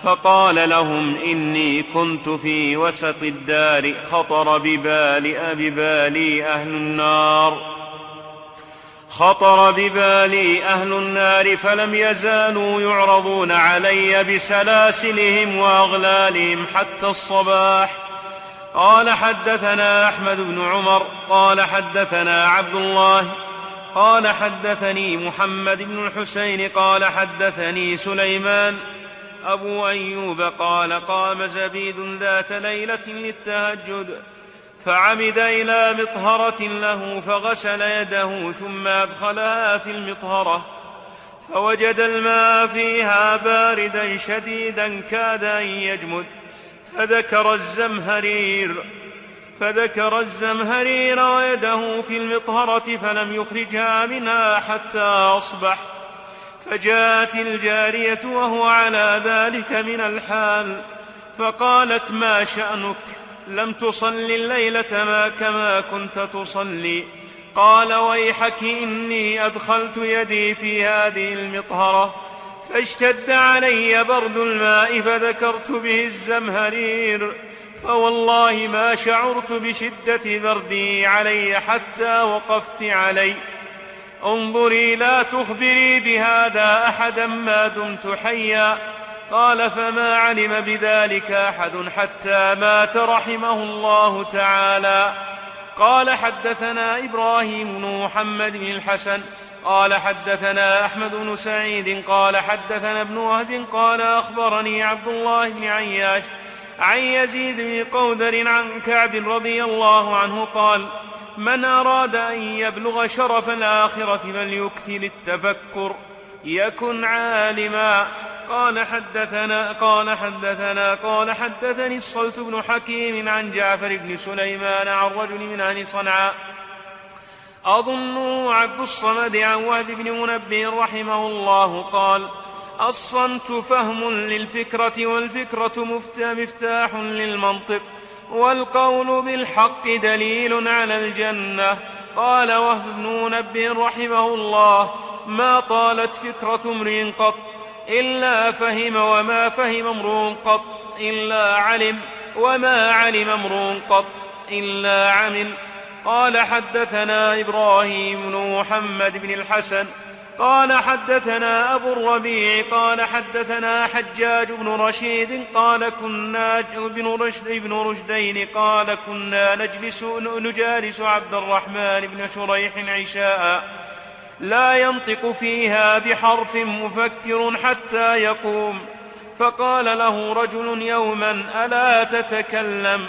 فقال لهم إني كنت في وسط الدار خطر ببال ببالي أهل النار. خطر ببالي أهل النار فلم يزالوا يعرضون علي بسلاسلهم وأغلالهم حتى الصباح. قال حدثنا أحمد بن عمر قال حدثنا عبد الله قال حدثني محمد بن الحسين قال حدثني سليمان أبو أيوب قال قام زبيد ذات ليلة للتهجد فعمد إلى مطهرة له فغسل يده ثم أدخلها في المطهرة فوجد الماء فيها باردا شديدا كاد أن يجمد فذكر الزمهرير فذكر الزمهرير ويده في المطهرة فلم يخرجها منها حتى أصبح. فجاءت الجارية وهو على ذلك من الحال فقالت ما شأنك؟ لم تصل الليلة ما كما كنت تصلي. قال ويحك إني أدخلت يدي في هذه المطهرة فاشتد علي برد الماء فذكرت به الزمهرير فوالله ما شعرت بشدة بردي علي حتى وقفت عليه انظري لا تخبري بهذا أحدا ما دمت حيا. قال فما علم بذلك أحد حتى مات رحمه الله تعالى. قال حدثنا إبراهيم بن محمد بن الحسن. قال حدثنا أحمد بن سعيد. قال حدثنا ابن وهب. قال أخبرني عبد الله بن عياش عن يزيد بن قودر عن كعب رضي الله عنه قال من أراد أن يبلغ شرف الآخرة فليكثر التفكر. يكن عالما. قال حدثنا قال حدثنا قال حدثني الصلت بن حكيم عن جعفر بن سليمان عن رجل من أهل صنعاء. أظنه عبد الصمد عن وهب بن منبه رحمه الله قال الصمت فهم للفكرة والفكرة مفتاح للمنطق. والقول بالحق دليل على الجنة. قال وهب بن منبه رحمه الله ما طالت فكرة امرئ قط إلا فهم وما فهم امرؤ قط إلا علم وما علم امرؤ قط إلا عمل. قال حدثنا إبراهيم بن محمد بن الحسن قال حدثنا أبو الربيع قال حدثنا حجاج بن رشيد قال كنا ابن رشد ابن رشدين قال كنا نجلس نجالس عبد الرحمن بن شريح عشاء. لا ينطق فيها بحرف مفكر حتى يقوم. فقال له رجل يوما ألا تتكلم؟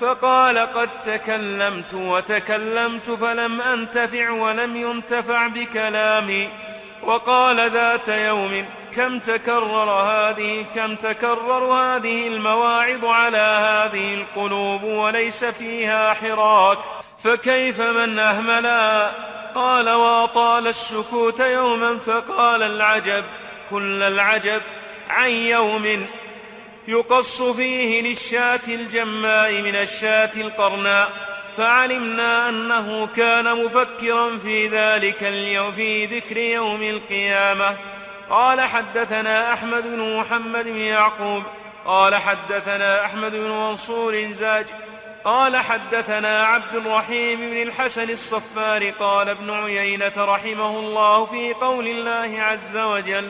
فقال قد تكلمت وتكلمت فلم أنتفع ولم ينتفع بكلامي. وقال ذات يوم كم تكرر هذه كم تكرر هذه المواعظ على هذه القلوب وليس فيها حراك فكيف من أهملا قال وأطال السكوت يوما فقال العجب كل العجب عن يوم يقص فيه للشاة الجماء من الشاة القرناء فعلمنا أنه كان مفكرا في ذلك اليوم في ذكر يوم القيامة. قال حدثنا أحمد بن محمد بن يعقوب قال حدثنا أحمد بن منصور زاج قال حدثنا عبد الرحيم بن الحسن الصفار قال ابن عيينة رحمه الله في قول الله عز وجل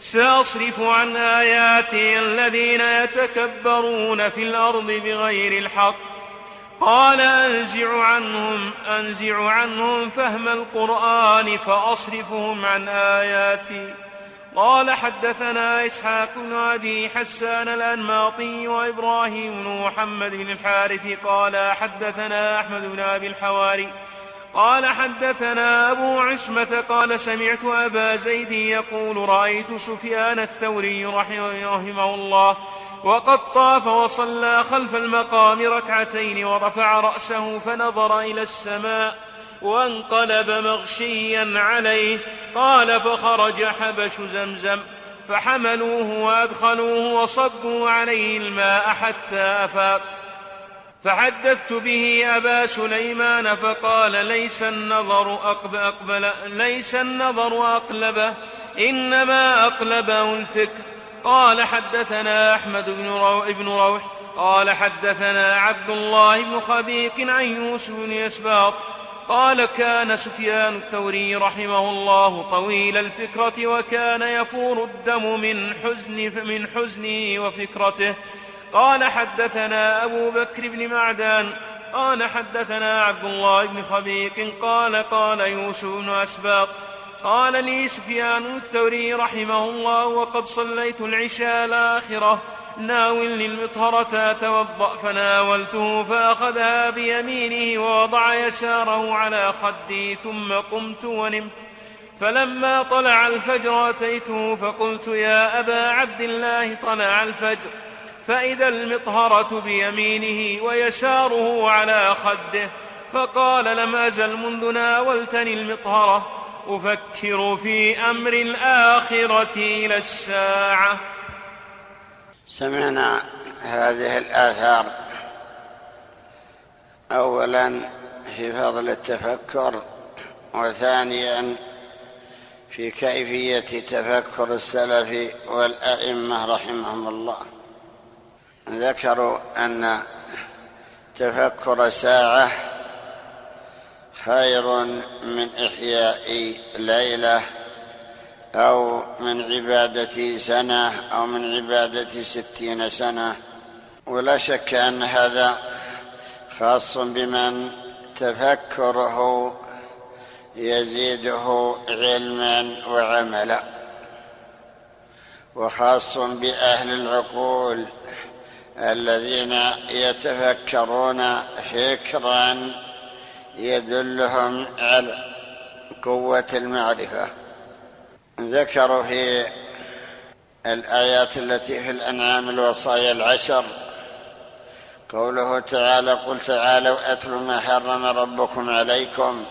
سأصرف عن آياتي الذين يتكبرون في الأرض بغير الحق. قال أنزع عنهم أنزع عنهم فهم القرآن فأصرفهم عن آياتي. قال حدثنا إسحاق بن أبي حسان الأنماطي وإبراهيم بن محمد بن الحارث. قال حدثنا أحمد بن أبي الحواري. قال حدثنا أبو عصمة قال سمعت أبا زيد يقول رأيت سفيان الثوري رحمه الله وقد طاف وصلى خلف المقام ركعتين ورفع رأسه فنظر إلى السماء وانقلب مغشيا عليه. قال فخرج حبش زمزم فحملوه وأدخلوه وصبوا عليه الماء حتى أفاق. فحدثت به أبا سليمان فقال ليس النظر أقبل, أقبل ليس النظر أقلبه إنما أقلبه الفكر. قال حدثنا أحمد بن روح, بن روح قال حدثنا عبد الله بن خبيق عن يوسف بن يسباط قال كان سفيان الثوري رحمه الله طويل الفكرة وكان يفور الدم من حزن من حزنه وفكرته. قال حدثنا أبو بكر بن معدان قال حدثنا عبد الله بن خبيق قال قال يوسف بن أسباط قال لي سفيان الثوري رحمه الله وقد صليت العشاء الآخرة. ناول للمطهرة أتوضأ. فناولته فأخذها بيمينه ووضع يساره على خدي. ثم قمت ونمت. فلما طلع الفجر أتيته فقلت يا أبا عبد الله طلع الفجر. فإذا المطهرة بيمينه ويساره على خده. فقال لم أزل منذ ناولتني المطهرة. أفكر في أمر الآخرة إلى الساعة. سمعنا هذه الآثار. أولا في فضل التفكر وثانيا في كيفية تفكر السلف والأئمة رحمهم الله. ذكروا أن تفكر ساعة خير من إحياء ليلة أو من عبادة سنة أو من عبادة ستين سنة. ولا شك أن هذا خاص بمن تفكره يزيده علما وعملا. وخاص بأهل العقول الذين يتفكرون فكرا يدلهم على قوة المعرفة. ذكروا في الآيات التي في الأنعام الوصايا العشر قوله تعالى قل تعالوا أتل ما حرم ربكم عليكم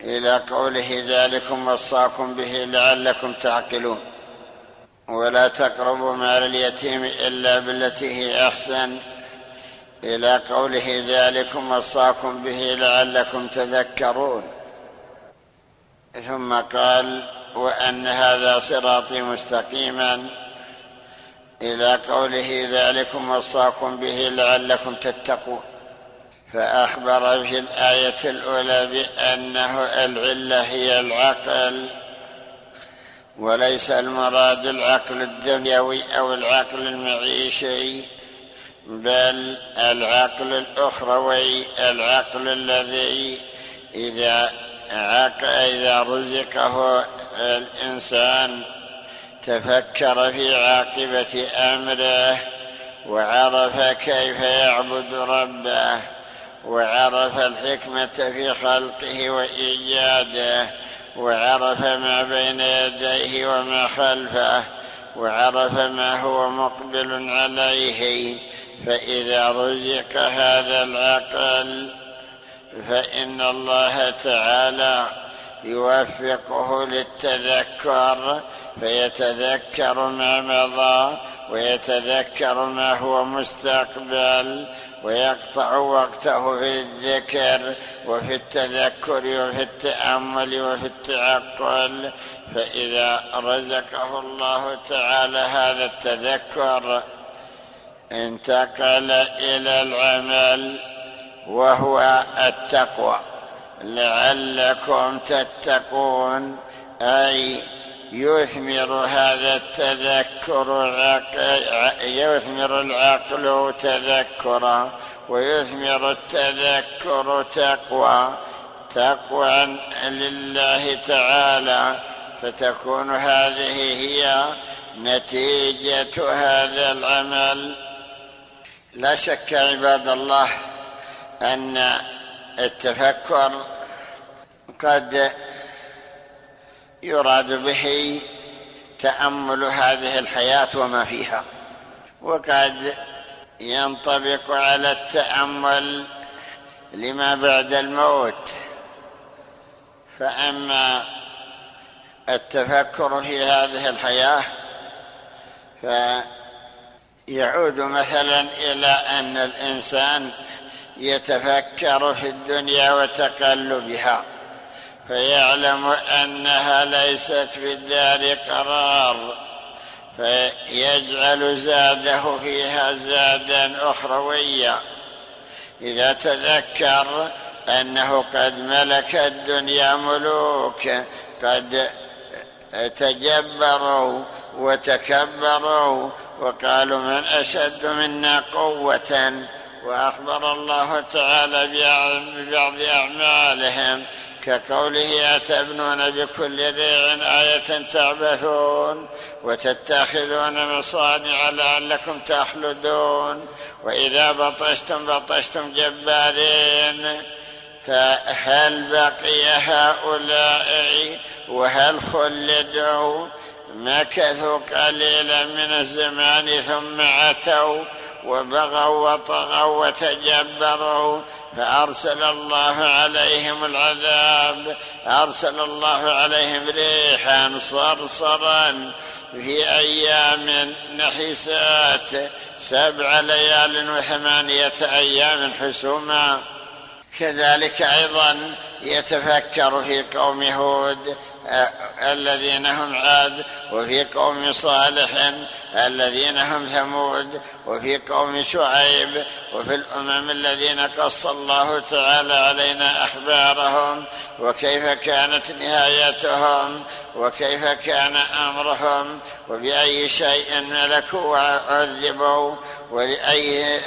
إلى قوله ذلكم وصاكم به لعلكم تعقلون ولا تقربوا مال اليتيم إلا بالتي هي أحسن. إلى قوله ذلكم وصاكم به لعلكم تذكرون. ثم قال وأن هذا صراطي مستقيما. إلى قوله ذلكم وصاكم به لعلكم تتقون. فأخبر في الآية الأولى بأنه العلة هي العقل وليس المراد العقل الدنيوي أو العقل المعيشي. بل العقل الأخروي العقل الذي إذا عق إذا رزقه الإنسان تفكر في عاقبة أمره وعرف كيف يعبد ربه وعرف الحكمة في خلقه وإيجاده وعرف ما بين يديه وما خلفه وعرف ما هو مقبل عليه فإذا رزق هذا العقل فإن الله تعالى يوفقه للتذكر فيتذكر ما مضى ويتذكر ما هو مستقبل ويقطع وقته في الذكر وفي التذكر وفي التأمل وفي التعقل. فإذا رزقه الله تعالى هذا التذكر انتقل إلى العمل وهو التقوى. لعلكم تتقون أي يثمر هذا التذكر يثمر العقل تذكرا ويثمر التذكر تقوى. تقوى لله تعالى. فتكون هذه هي نتيجة هذا العمل. لا شك عباد الله أن التفكر قد يراد به تأمل هذه الحياة وما فيها وقد ينطبق على التأمل لما بعد الموت. فأما التفكر في هذه الحياة فيعود مثلا إلى أن الإنسان يتفكر في الدنيا وتقلبها فيعلم أنها ليست في الدار قرار فيجعل زاده فيها زادا اخرويا. إذا تذكر أنه قد ملك الدنيا ملوك قد تجبروا وتكبروا وقالوا من أشد منا قوة وأخبر الله تعالى ببعض أعمالهم كقوله أتبنون بكل ريع آية تعبثون وتتخذون مصانع لعلكم تخلدون وإذا بطشتم بطشتم جبارين. فهل بقي هؤلاء وهل خلدوا؟ مكثوا قليلا من الزمان ثم عتوا وبغوا وطغوا وتجبروا فأرسل الله عليهم العذاب أرسل الله عليهم ريحا صرصرا في أيام نحسات سبع ليال وثمانية أيام حسوما. كذلك أيضا يتفكر في قوم هود الذين هم عاد وفي قوم صالح الذين هم ثمود وفي قوم شعيب وفي الأمم الذين قص الله تعالى علينا أخبارهم وكيف كانت نهايتهم وكيف كان أمرهم وبأي شيء ملكوا وعذبوا ولأي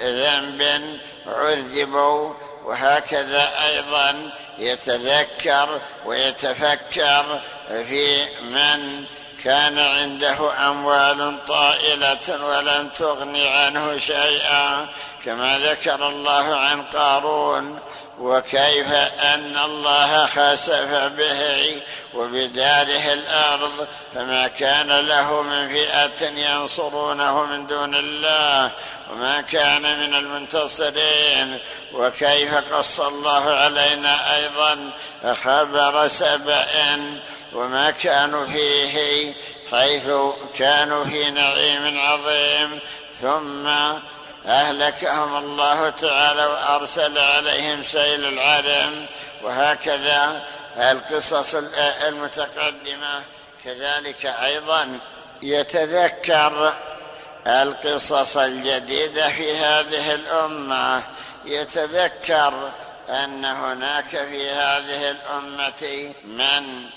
ذنب عذبوا وهكذا أيضا يتذكر ويتفكر في من كان عنده أموال طائلة ولم تغن عنه شيئا كما ذكر الله عن قارون وكيف أن الله خسف به وبداره الأرض فما كان له من فئة ينصرونه من دون الله وما كان من المنتصرين وكيف قص الله علينا أيضا خبر سبأ وما كانوا فيه حيث كانوا في نعيم عظيم ثم اهلكهم الله تعالى وأرسل عليهم سيل العرم وهكذا القصص المتقدمة. كذلك أيضا يتذكر القصص الجديدة في هذه الأمة. يتذكر أن هناك في هذه الأمة من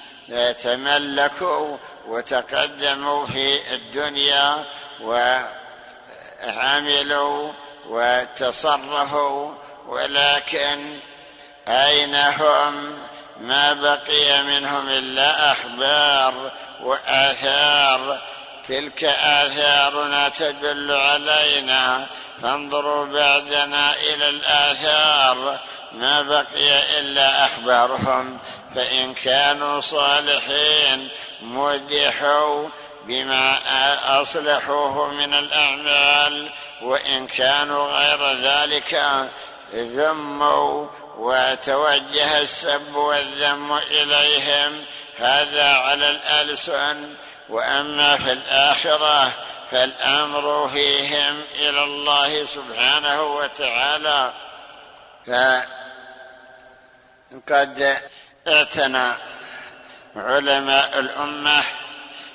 تملكوا وتقدموا في الدنيا وعملوا وتصرفوا ولكن اين هم ما بقي منهم إلا أخبار وآثار. تلك آثارنا تدل علينا. فانظروا بعدنا إلى الآثار. ما بقي إلا أخبارهم. فإن كانوا صالحين مدحوا بما أصلحوه من الأعمال وإن كانوا غير ذلك ذموا وتوجه السب والذم إليهم. هذا على الألسن. وأما في الآخرة فالأمر فيهم إلى الله سبحانه وتعالى. فقد اعتنى علماء الأمة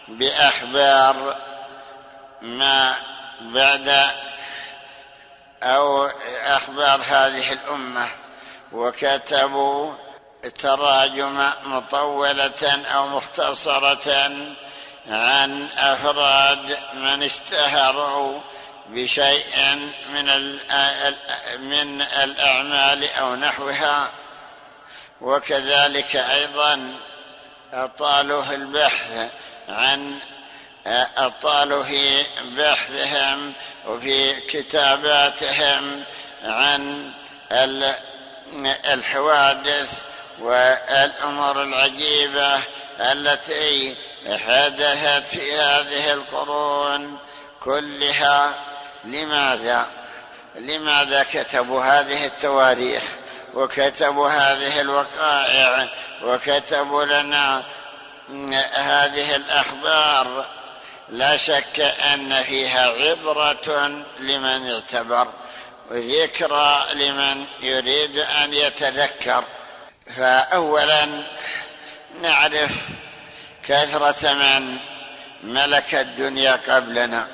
بأخبار ما بعد أو أخبار هذه الأمة وكتبوا تراجم مطولة أو مختصرة عن أفراد من اشتهروا بشيء من من الأعمال أو نحوها. وكذلك أيضا أطالوا البحث عن اطالوا في بحثهم وفي كتاباتهم عن الحوادث والأمور العجيبة التي حدثت في هذه القرون كلها. لماذا؟ لماذا كتبوا هذه التواريخ؟ وكتبوا هذه الوقائع؟ وكتبوا لنا هذه الأخبار لا شك أن فيها عبرة لمن اعتبر وذكرى لمن يريد أن يتذكر. فاولا نعرف كثرة من ملك الدنيا قبلنا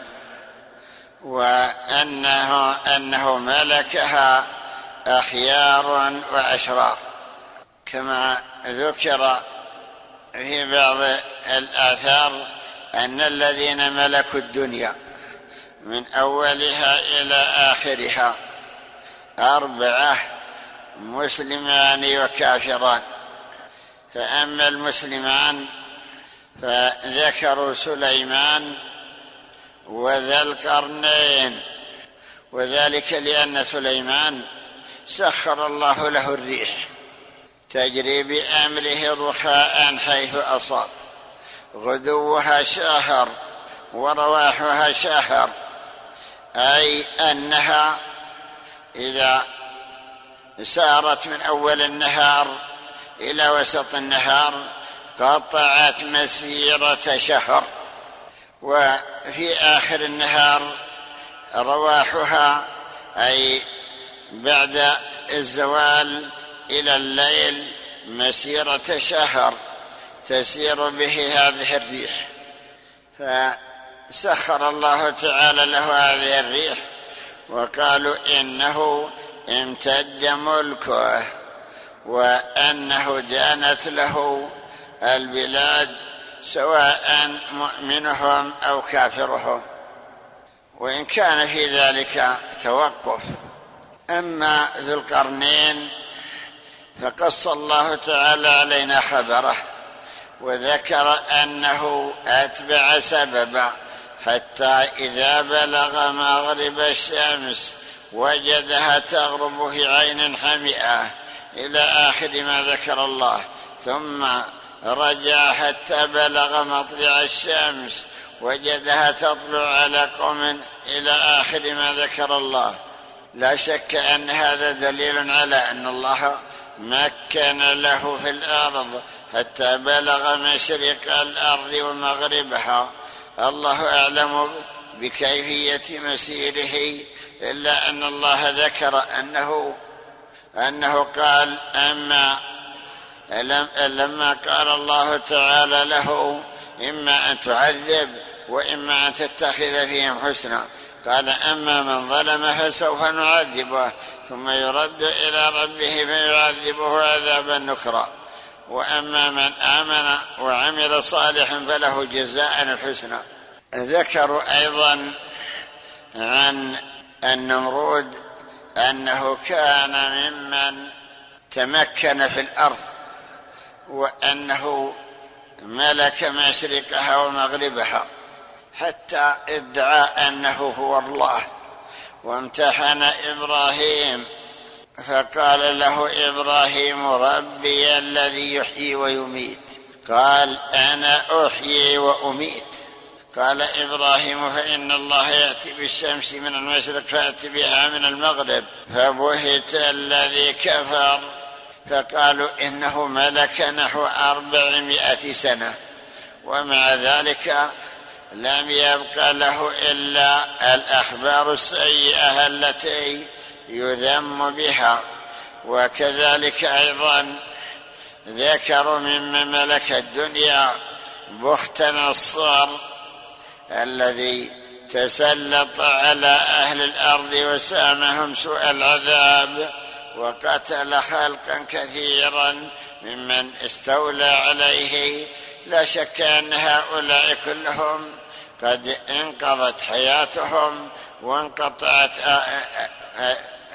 وانه أنه ملكها أخيار وأشرار. كما ذكر في بعض الآثار أن الذين ملكوا الدنيا من أولها إلى آخرها أربعة مسلمان وكافران. فأما المسلمان فذكروا سليمان وذا القرنين وذلك لأن سليمان سخر الله له الريح. تجري بأمره رخاء حيث أصاب. غدوها شهر ورواحها شهر. أي أنها إذا سارت من أول النهار إلى وسط النهار قطعت مسيرة شهر. وفي آخر النهار رواحها أي بعد الزوال إلى الليل مسيرة شهر تسير به هذه الريح. فسخر الله تعالى له هذه الريح وقالوا إنه امتد ملكه وأنه دانت له البلاد سواء مؤمنهم أو كافرهم. وإن كان في ذلك توقف. أما ذو القرنين فقص الله تعالى علينا خبره وذكر أنه أتبع سببا حتى إذا بلغ مغرب الشمس وجدها تغرب في عين حمئة إلى آخر ما ذكر الله. ثم رجع حتى بلغ مطلع الشمس وجدها تطلع على قوم إلى آخر ما ذكر الله. لا شك أن هذا دليل على أن الله مكن له في الأرض حتى بلغ مشرق الأرض ومغربها. الله أعلم بكيفية مسيره إلا أن الله ذكر أنه أنه قال أما لما قال الله تعالى له إما أن تعذب وإما أن تتخذ فيهم حسنا قال أما من ظلم فسوف نعذبه ثم يرد إلى ربه فيعذبه عذابا نكرا. وأما من آمن وعمل صالحا فله جزاء الحسنى. ذكروا أيضا عن النمرود أنه كان ممن تمكن في الأرض وأنه ملك مشرقها ومغربها. حتى ادعى أنه هو الله. وامتحن إبراهيم فقال له إبراهيم ربي الذي يحيي ويميت. قال أنا أحيي وأميت. قال إبراهيم فإن الله يأتي بالشمس من المشرق فاتي بها من المغرب. فبهت الذي كفر. فقالوا إنه ملك نحو أربعمائة سنة. ومع ذلك لم يبق له إلا الأخبار السيئة التي يذم بها. وكذلك أيضا ذكروا ممن ملك الدنيا بخت نصار الذي تسلط على أهل الأرض وسامهم سوء العذاب وقتل خلقا كثيرا ممن استولى عليه. لا شك أن هؤلاء كلهم قد انقضت حياتهم وانقطعت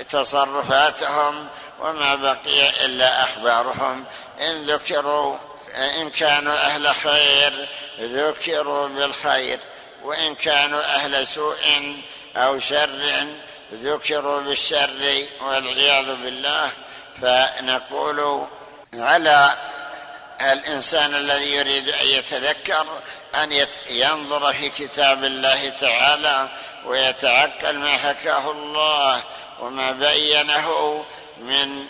تصرفاتهم وما بقي إلا أخبارهم. إن ذكروا إن كانوا أهل خير ذكروا بالخير وإن كانوا أهل سوء أو شر ذكروا بالشر والعياذ بالله. فنقول على الإنسان الذي يريد أن يتذكر أن ينظر في كتاب الله تعالى ويتعقل ما حكاه الله وما بينه من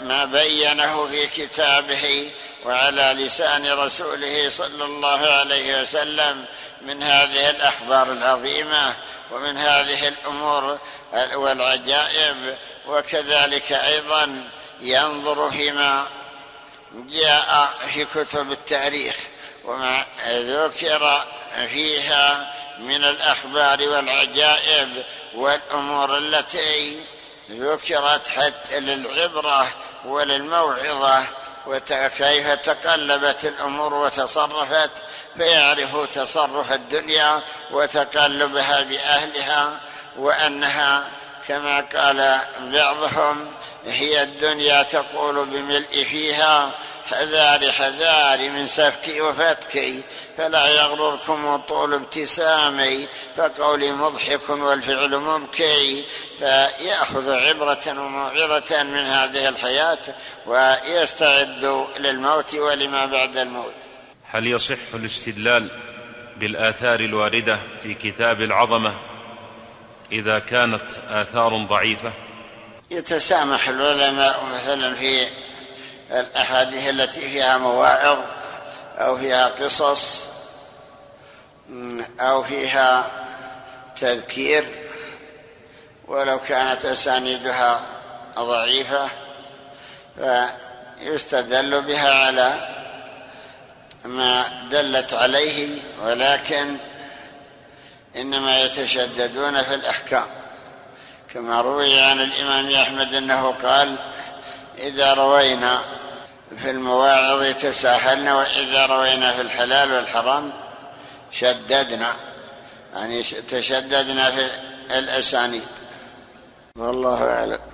ما بينه في كتابه وعلى لسان رسوله صلى الله عليه وسلم من هذه الأخبار العظيمة ومن هذه الأمور والعجائب. وكذلك أيضا ينظر فيما جاء في كتب التاريخ وما ذكر فيها من الأخبار والعجائب والأمور التي ذكرت حتى للعبرة وللموعظة وكيف تقلبت الأمور وتصرفت فيعرفوا تصرف الدنيا وتقلبها بأهلها وأنها كما قال بعضهم هي الدنيا تقول بملء فيها حذار حذار من سفكي وفتكي فلا يغرركم طول ابتسامي فقولي مضحك والفعل مبكي فيأخذ عبرة وموعظة من هذه الحياة ويستعد للموت ولما بعد الموت. هل يصح الاستدلال بالآثار الواردة في كتاب العظمة إذا كانت آثار ضعيفة؟ يتسامح العلماء مثلا في الأحاديث التي فيها مواعظ أو فيها قصص أو فيها تذكير ولو كانت أسانيدها ضعيفة فيستدل بها على ما دلت عليه ولكن إنما يتشددون في الأحكام. كما روي عن الإمام أحمد أنه قال إذا روينا في المواعظ تساهلنا وإذا روينا في الحلال والحرام شددنا. يعني تشددنا في الأسانيد. والله أعلم.